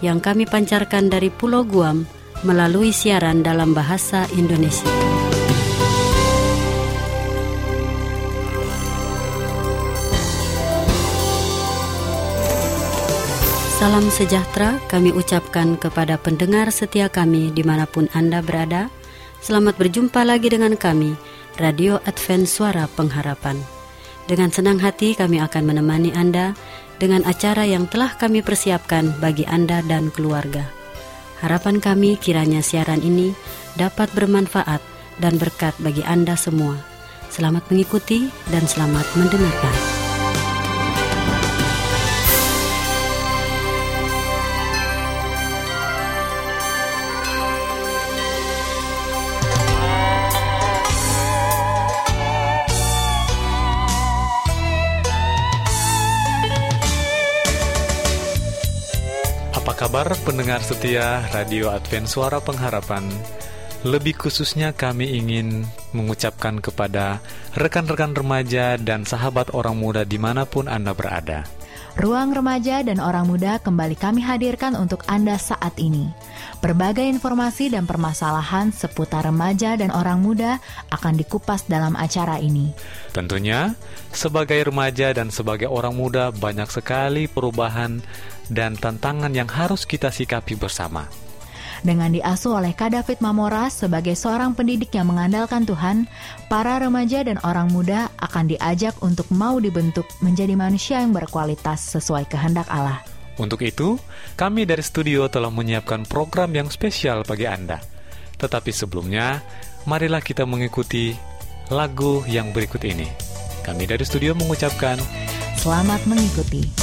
yang kami pancarkan dari Pulau Guam melalui siaran dalam bahasa Indonesia. Salam sejahtera kami ucapkan kepada pendengar setia kami di mana pun Anda berada. Selamat berjumpa lagi dengan kami, Radio Advent Suara Pengharapan. Dengan senang hati kami akan menemani Anda dengan acara yang telah kami persiapkan bagi Anda dan keluarga. Harapan kami kiranya siaran ini dapat bermanfaat dan berkat bagi Anda semua. Selamat mengikuti dan selamat mendengarkan. Kabar pendengar setia Radio Advent Suara Pengharapan? Lebih khususnya kami ingin mengucapkan kepada rekan-rekan remaja dan sahabat orang muda di mana pun Anda berada. Ruang Remaja dan Orang Muda kembali kami hadirkan untuk Anda saat ini. Berbagai informasi dan permasalahan seputar remaja dan orang muda akan dikupas dalam acara ini. Tentunya, sebagai remaja dan sebagai orang muda banyak sekali perubahan dan tantangan yang harus kita sikapi bersama. Dengan diasuh oleh Kak David Mamora sebagai seorang pendidik yang mengandalkan Tuhan, para remaja dan orang muda akan diajak untuk mau dibentuk menjadi manusia yang berkualitas sesuai kehendak Allah. Untuk itu, kami dari studio telah menyiapkan program yang spesial bagi Anda. Tetapi sebelumnya, marilah kita mengikuti lagu yang berikut ini. Kami dari studio mengucapkan Selamat mengikuti.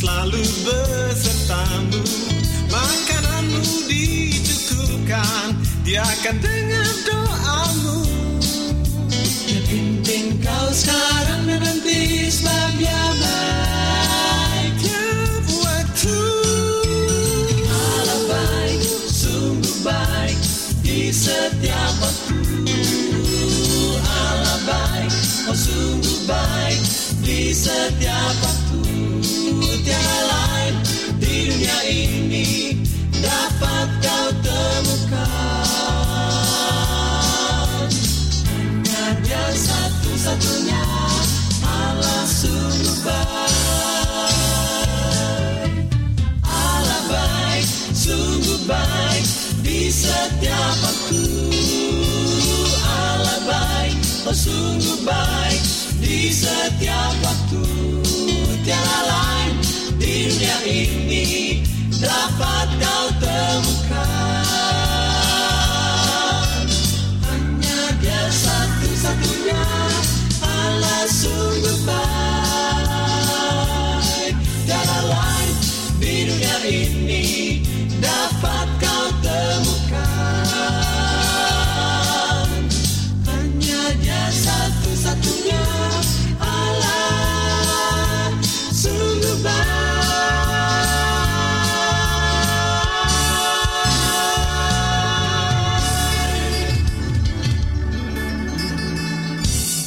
Selalu besertamu. Makananmu di Dia akan dengar doamu. Yang penting kau sekarang dan nanti sebab waktu Allah baik, sungguh baik di setiap waktu. Allah baik, oh sungguh baik di setiap waktu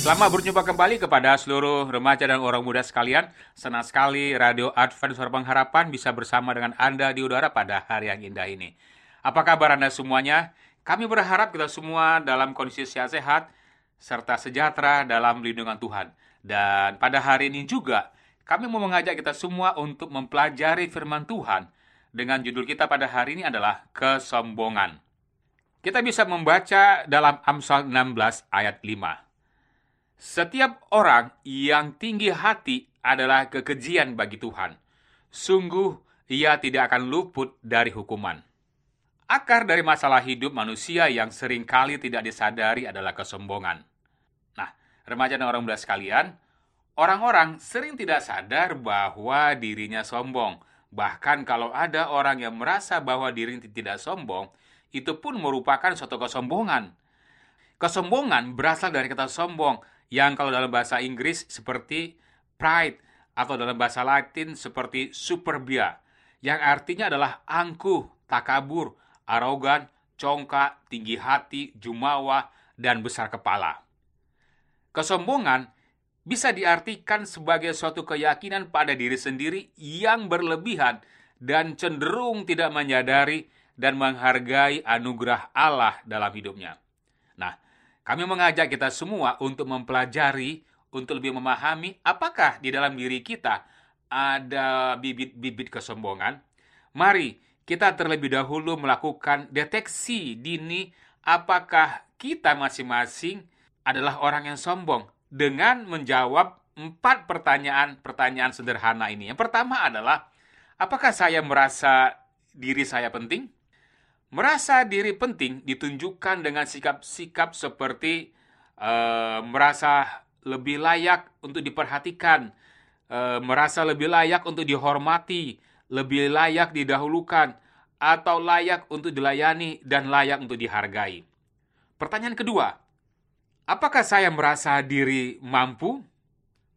Selamat berjumpa kembali kepada seluruh remaja dan orang muda sekalian. Senang sekali Radio Advent Suara Pengharapan bisa bersama dengan Anda di udara pada hari yang indah ini. Apa kabar Anda semuanya? Kami berharap kita semua dalam kondisi sehat, serta sejahtera dalam lindungan Tuhan. Dan pada hari ini juga, kami mau mengajak kita semua untuk mempelajari firman Tuhan dengan judul kita pada hari ini adalah kesombongan. Kita bisa membaca dalam Amsal 16 ayat 5. Setiap orang yang tinggi hati adalah kekejian bagi Tuhan. Sungguh, ia tidak akan luput dari hukuman. Akar dari masalah hidup manusia yang sering kali tidak disadari adalah kesombongan. Nah, remaja dan orang muda sekalian, orang-orang sering tidak sadar bahwa dirinya sombong. Bahkan kalau ada orang yang merasa bahwa dirinya tidak sombong, itu pun merupakan suatu kesombongan. Kesombongan berasal dari kata sombong, yang kalau dalam bahasa Inggris seperti pride, atau dalam bahasa Latin seperti superbia, yang artinya adalah angkuh, takabur, arogan, congkak, tinggi hati, jumawa, dan besar kepala. Kesombongan bisa diartikan sebagai suatu keyakinan pada diri sendiri yang berlebihan dan cenderung tidak menyadari dan menghargai anugerah Allah dalam hidupnya. Kami mengajak kita semua untuk mempelajari, untuk lebih memahami apakah di dalam diri kita ada bibit-bibit kesombongan. Mari kita terlebih dahulu melakukan deteksi dini apakah kita masing-masing adalah orang yang sombong dengan menjawab empat pertanyaan-pertanyaan sederhana ini. Yang pertama adalah, apakah saya merasa diri saya penting? Merasa diri penting ditunjukkan dengan sikap-sikap seperti eh, merasa lebih layak untuk diperhatikan, eh, merasa lebih layak untuk dihormati, lebih layak didahulukan, atau layak untuk dilayani dan layak untuk dihargai. Pertanyaan kedua, apakah saya merasa diri mampu?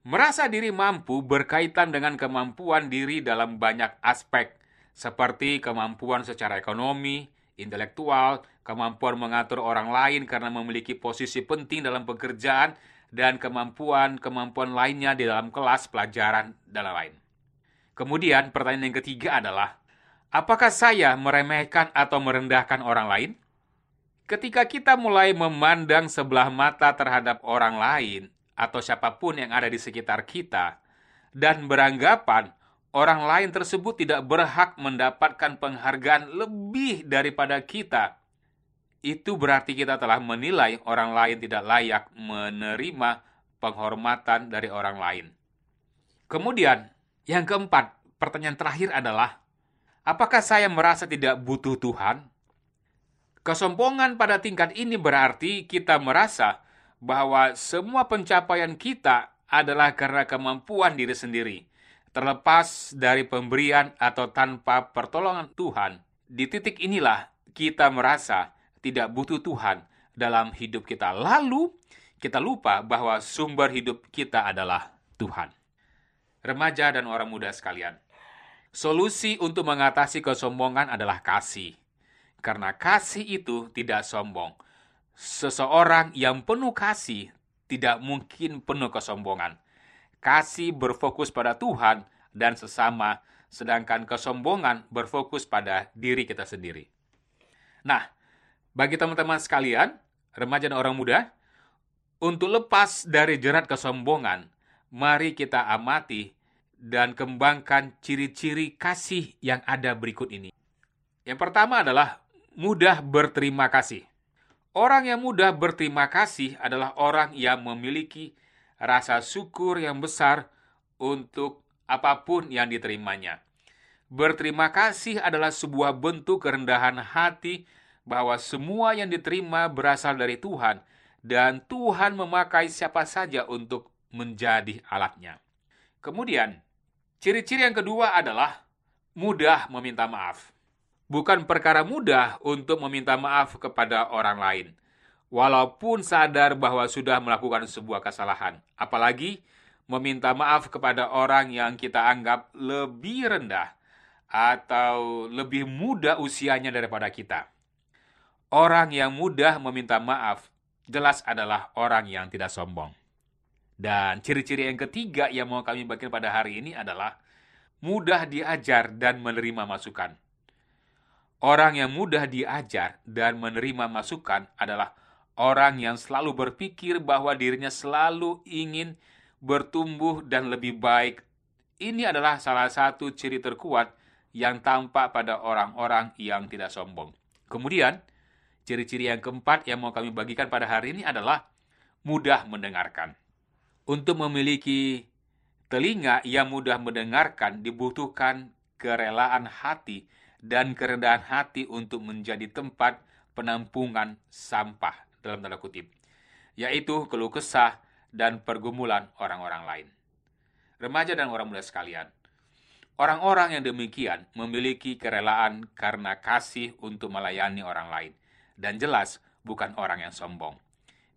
Merasa diri mampu berkaitan dengan kemampuan diri dalam banyak aspek, seperti kemampuan secara ekonomi, intelektual, kemampuan mengatur orang lain karena memiliki posisi penting dalam pekerjaan, dan kemampuan-kemampuan lainnya di dalam kelas pelajaran dan lain. Kemudian pertanyaan yang ketiga adalah, apakah saya meremehkan atau merendahkan orang lain? Ketika kita mulai memandang sebelah mata terhadap orang lain atau siapa pun yang ada di sekitar kita, dan beranggapan orang lain tersebut tidak berhak mendapatkan penghargaan lebih daripada kita, itu berarti kita telah menilai orang lain tidak layak menerima penghormatan dari orang lain. Kemudian, yang keempat, pertanyaan terakhir adalah, apakah saya merasa tidak butuh Tuhan? Kesombongan pada tingkat ini berarti kita merasa bahwa semua pencapaian kita adalah karena kemampuan diri sendiri, terlepas dari pemberian atau tanpa pertolongan Tuhan. Di titik inilah kita merasa tidak butuh Tuhan dalam hidup kita. Lalu kita lupa bahwa sumber hidup kita adalah Tuhan. Remaja dan orang muda sekalian, solusi untuk mengatasi kesombongan adalah kasih. Karena kasih itu tidak sombong. Seseorang yang penuh kasih tidak mungkin penuh kesombongan. Kasih berfokus pada Tuhan dan sesama, sedangkan kesombongan berfokus pada diri kita sendiri. Nah, bagi teman-teman sekalian, remaja dan orang muda, untuk lepas dari jerat kesombongan, mari kita amati dan kembangkan ciri-ciri kasih yang ada berikut ini. Yang pertama adalah mudah berterima kasih. Orang yang mudah berterima kasih adalah orang yang memiliki rasa syukur yang besar untuk apa pun yang diterimanya. Berterima kasih adalah sebuah bentuk kerendahan hati bahwa semua yang diterima berasal dari Tuhan dan Tuhan memakai siapa saja untuk menjadi alatnya. Kemudian, ciri-ciri yang kedua adalah mudah meminta maaf. Bukan perkara mudah untuk meminta maaf kepada orang lain, walaupun sadar bahwa sudah melakukan sebuah kesalahan. Apalagi meminta maaf kepada orang yang kita anggap lebih rendah atau lebih muda usianya daripada kita. Orang yang mudah meminta maaf jelas adalah orang yang tidak sombong. Dan ciri-ciri yang ketiga yang mau kami bagikan pada hari ini adalah mudah diajar dan menerima masukan. Orang yang mudah diajar dan menerima masukan adalah orang yang selalu berpikir bahwa dirinya selalu ingin bertumbuh dan lebih baik. Ini adalah salah satu ciri terkuat yang tampak pada orang-orang yang tidak sombong. Kemudian, ciri-ciri yang keempat yang mau kami bagikan pada hari ini adalah mudah mendengarkan. Untuk memiliki telinga yang mudah mendengarkan dibutuhkan kerelaan hati dan kerendahan hati untuk menjadi tempat penampungan sampah dalam tanda kutip, yaitu keluh kesah dan pergumulan orang-orang lain. Remaja dan orang muda sekalian, orang-orang yang demikian memiliki kerelaan karena kasih untuk melayani orang lain, dan jelas bukan orang yang sombong.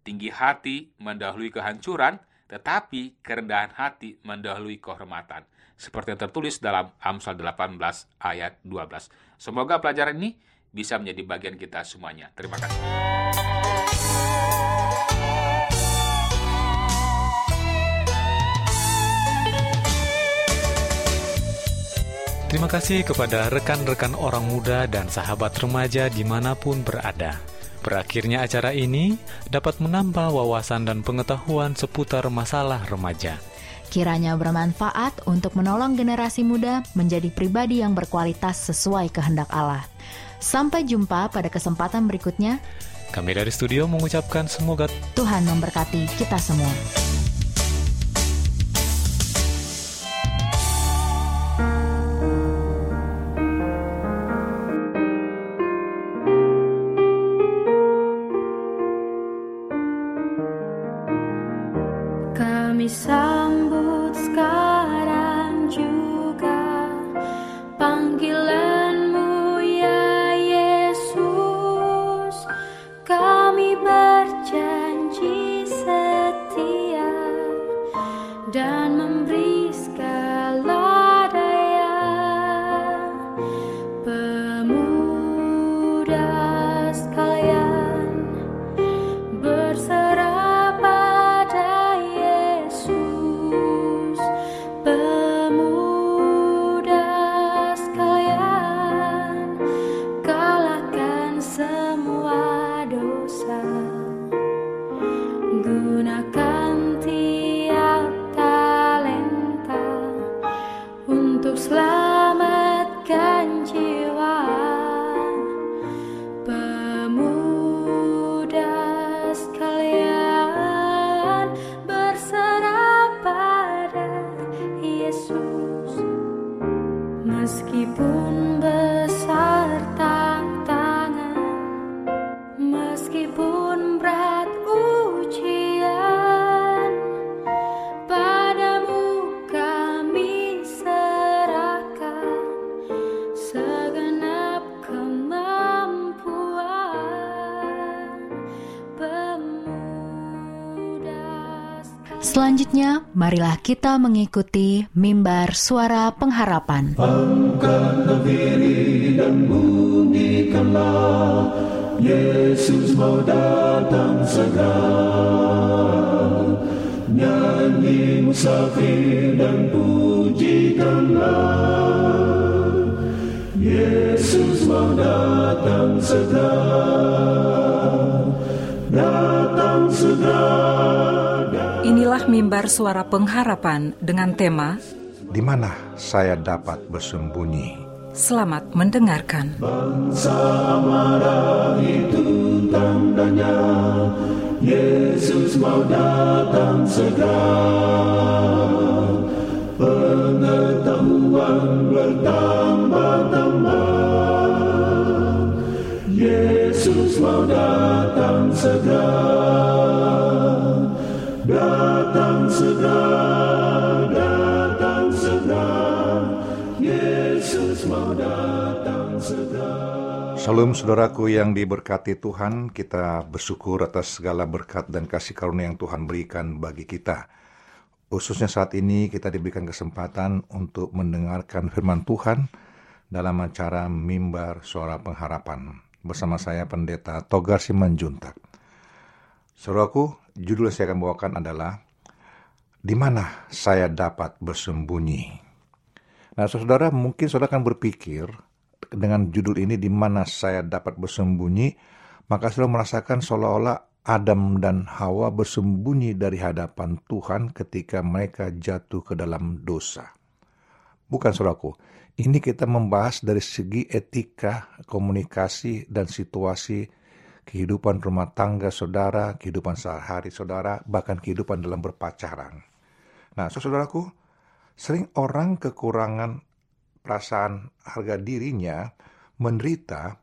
Tinggi hati mendahului kehancuran, tetapi kerendahan hati mendahului kehormatan. Seperti yang tertulis dalam Amsal 18 ayat 12. Semoga pelajaran ini bisa menjadi bagian kita semuanya. Terima kasih. Terima kasih kepada rekan-rekan orang muda dan sahabat remaja di mana pun berada. Berakhirnya acara ini dapat menambah wawasan dan pengetahuan seputar masalah remaja. Kiranya bermanfaat untuk menolong generasi muda menjadi pribadi yang berkualitas sesuai kehendak Allah. Sampai jumpa pada kesempatan berikutnya. Kami dari studio mengucapkan semoga Tuhan memberkati kita semua. Kami sambut sekarang juga marilah kita mengikuti mimbar suara pengharapan. Yesus mau datang segera. Nyanyi musafir dan pujikanlah Yesus mau datang segera. Datang segera mimbar suara pengharapan dengan tema Di mana saya dapat bersembunyi? Selamat mendengarkan. Bangsa marah itu tandanya Yesus mau datang segera Pengetahuan bertambah-tambah Yesus mau datang segera Datang segera Salam saudaraku yang diberkati Tuhan, kita bersyukur atas segala berkat dan kasih karunia yang Tuhan berikan bagi kita. Khususnya saat ini kita diberikan kesempatan untuk mendengarkan firman Tuhan dalam acara Mimbar Suara Pengharapan bersama saya Pendeta Togar Simanjuntak. Saudaraku, judul yang saya akan bawakan adalah Di mana saya dapat bersembunyi? Nah, saudara mungkin saudara akan berpikir dengan judul ini di mana saya dapat bersembunyi, maka saudara merasakan seolah-olah Adam dan Hawa bersembunyi dari hadapan Tuhan ketika mereka jatuh ke dalam dosa. Bukan saudaraku, ini kita membahas dari segi etika, komunikasi, dan situasi kehidupan rumah tangga saudara, kehidupan sehari-hari saudara, bahkan kehidupan dalam berpacaran. Nah, saudaraku, sering orang kekurangan perasaan harga dirinya menderita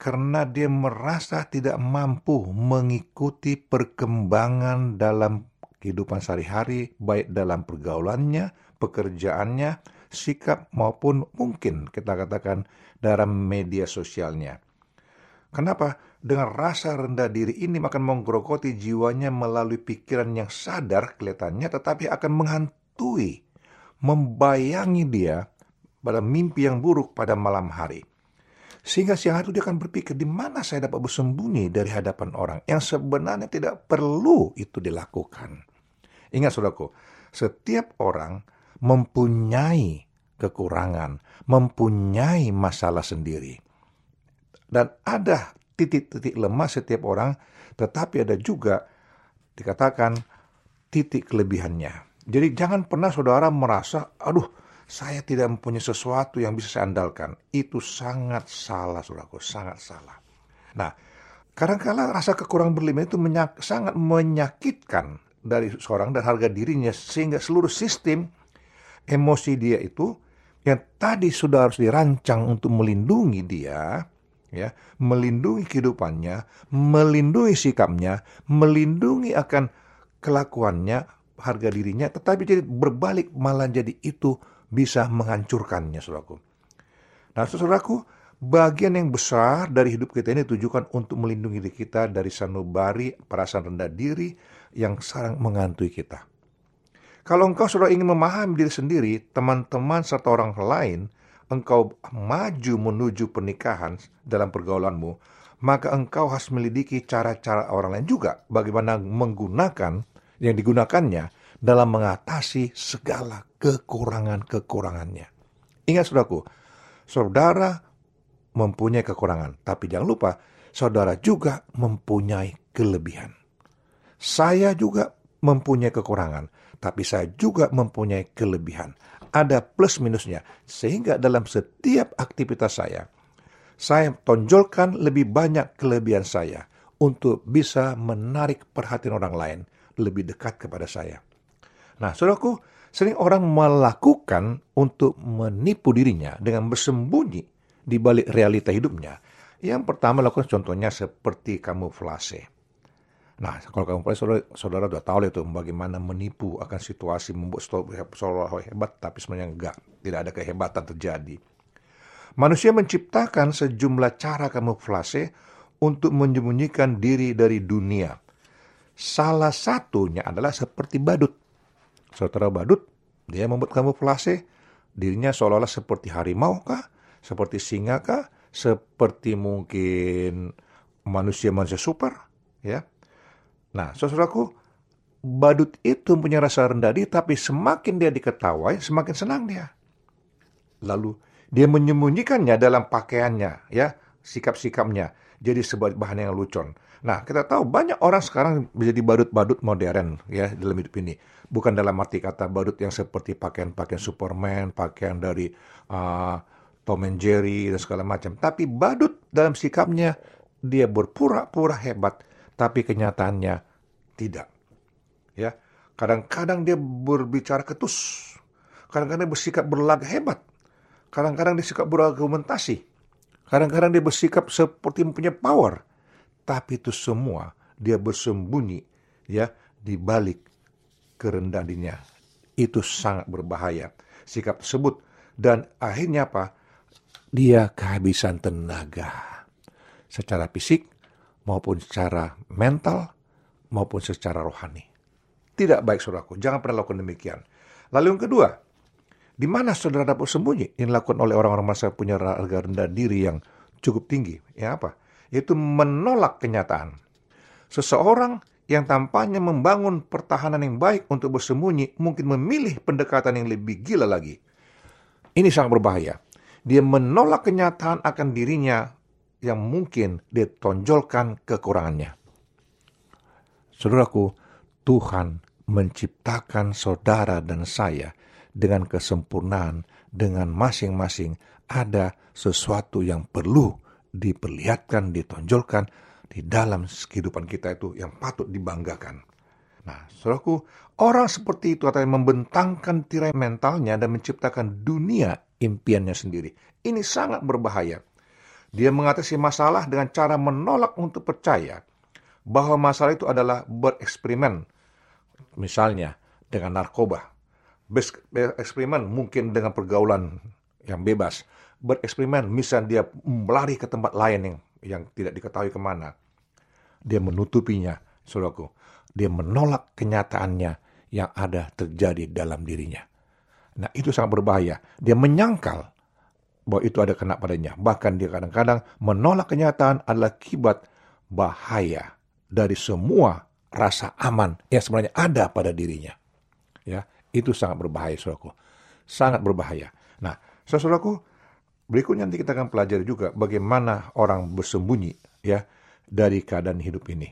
karena dia merasa tidak mampu mengikuti perkembangan dalam kehidupan sehari-hari, baik dalam pergaulannya, pekerjaannya, sikap maupun mungkin kita katakan dalam media sosialnya. Kenapa? Dengan rasa rendah diri ini akan menggerogoti jiwanya melalui pikiran yang sadar kelihatannya tetapi akan menghantui, membayangi dia pada mimpi yang buruk pada malam hari. Sehingga siang hari dia akan berpikir, di mana saya dapat bersembunyi dari hadapan orang yang sebenarnya tidak perlu itu dilakukan. Ingat saudaraku, setiap orang mempunyai kekurangan, mempunyai masalah sendiri. Dan ada titik-titik lemah setiap orang, tetapi ada juga dikatakan titik kelebihannya. Jadi jangan pernah saudara merasa, aduh saya tidak mempunyai sesuatu yang bisa saya andalkan. Itu sangat salah, saudaraku, sangat salah. Nah, kadang-kala rasa kekurangan berlebihan itu menyak, sangat menyakitkan dari seorang dan harga dirinya sehingga seluruh sistem emosi dia itu yang tadi sudah harus dirancang untuk melindungi dia, ya, melindungi kehidupannya, melindungi sikapnya, melindungi akan kelakuannya, harga dirinya, tetapi jadi berbalik malah jadi itu bisa menghancurkannya, saudaraku. Nah, saudaraku, bagian yang besar dari hidup kita ini ditujukan untuk melindungi diri kita dari sanubari, perasaan rendah diri yang sarang mengantui kita. Kalau engkau sudah ingin memahami diri sendiri, teman-teman serta orang lain, engkau maju menuju pernikahan dalam pergaulanmu, maka engkau harus melidiki cara-cara orang lain juga bagaimana menggunakan yang digunakannya dalam mengatasi segala kekurangan-kekurangannya. Ingat saudaraku, saudara mempunyai kekurangan, tapi jangan lupa saudara juga mempunyai kelebihan. Saya juga mempunyai kekurangan, tapi saya juga mempunyai kelebihan. Ada plus minusnya, sehingga dalam setiap aktivitas saya, saya tonjolkan lebih banyak kelebihan saya untuk bisa menarik perhatian orang lain lebih dekat kepada saya. Nah, saudaraku, sering orang melakukan untuk menipu dirinya dengan bersembunyi di balik realita hidupnya. Yang pertama lakukan contohnya seperti kamuflase. Nah, kalau kamuflase saudara, saudara sudah tahu itu bagaimana menipu akan situasi membuat seolah hebat, tapi sebenarnya enggak. Tidak ada kehebatan terjadi. Manusia menciptakan sejumlah cara kamuflase untuk menyembunyikan diri dari dunia. Salah satunya adalah seperti badut. Saudara badut, dia membuat kamuflase, dirinya seolah-olah seperti harimau kah? Seperti singa kah? Seperti mungkin manusia-manusia super, ya. Nah, saudaraku, badut itu punya rasa rendah diri, tapi semakin dia diketawai, semakin senang dia. Lalu dia menyembunyikannya dalam pakaiannya, ya, sikap-sikapnya, jadi sebuah bahan yang lucon. Nah, kita tahu banyak orang sekarang menjadi badut-badut modern ya dalam hidup ini. Bukan dalam arti kata badut yang seperti pakaian-pakaian Superman, pakaian dari uh, Tom and Jerry dan segala macam. Tapi badut dalam sikapnya dia berpura-pura hebat, tapi kenyataannya tidak. Ya, kadang-kadang dia berbicara ketus, kadang-kadang bersikap berlagak hebat, kadang-kadang dia bersikap berargumentasi, kadang-kadang dia bersikap seperti mempunyai power. Tapi itu semua dia bersembunyi ya di balik kerendahan dirinya. Itu sangat berbahaya. Sikap tersebut. Dan akhirnya apa? Dia kehabisan tenaga. Secara fisik maupun secara mental maupun secara rohani. Tidak baik saudaraku, jangan pernah lakukan demikian. Lalu yang kedua, di mana saudara dapat sembunyi? Ini dilakukan oleh orang-orang masa punya harga rendah diri yang cukup tinggi. Ya apa? yaitu menolak kenyataan. Seseorang yang tampaknya membangun pertahanan yang baik untuk bersembunyi mungkin memilih pendekatan yang lebih gila lagi. Ini sangat berbahaya. Dia menolak kenyataan akan dirinya yang mungkin dia tonjolkan kekurangannya. Saudaraku, Tuhan menciptakan saudara dan saya dengan kesempurnaan, dengan masing-masing ada sesuatu yang perlu diperlihatkan, ditonjolkan di dalam kehidupan kita itu yang patut dibanggakan. Nah, saudaraku, orang seperti itu akan membentangkan tirai mentalnya dan menciptakan dunia impiannya sendiri. Ini sangat berbahaya. Dia mengatasi masalah dengan cara menolak untuk percaya bahwa masalah itu adalah bereksperimen. Misalnya dengan narkoba. Bereksperimen mungkin dengan pergaulan yang bebas bereksperimen, misalnya dia melari ke tempat lain yang, yang tidak diketahui ke mana. Dia menutupinya, saudaraku. Dia menolak kenyataannya yang ada terjadi dalam dirinya. Nah itu sangat berbahaya. Dia menyangkal bahwa itu ada kena padanya. Bahkan dia kadang-kadang menolak kenyataan adalah kibat bahaya dari semua rasa aman yang sebenarnya ada pada dirinya. Ya, itu sangat berbahaya, saudaraku. Sangat berbahaya. Nah, saudaraku, Berikutnya nanti kita akan pelajari juga bagaimana orang bersembunyi ya dari keadaan hidup ini.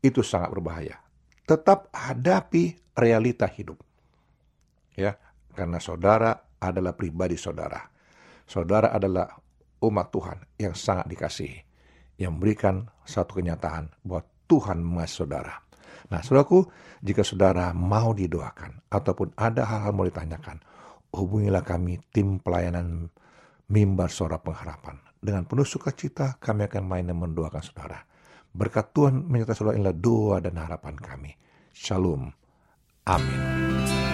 Itu sangat berbahaya. Tetap hadapi realita hidup. Ya, karena saudara adalah pribadi saudara. Saudara adalah umat Tuhan yang sangat dikasihi, yang memberikan satu kenyataan bahwa Tuhan mengasihi saudara. Nah, saudaraku, jika saudara mau didoakan ataupun ada hal-hal mau ditanyakan, hubungilah kami tim pelayanan mimbar suara pengharapan. Dengan penuh sukacita kami akan main dan mendoakan saudara. Berkat Tuhan menyertai saudara inilah doa dan harapan kami. Shalom. Amin.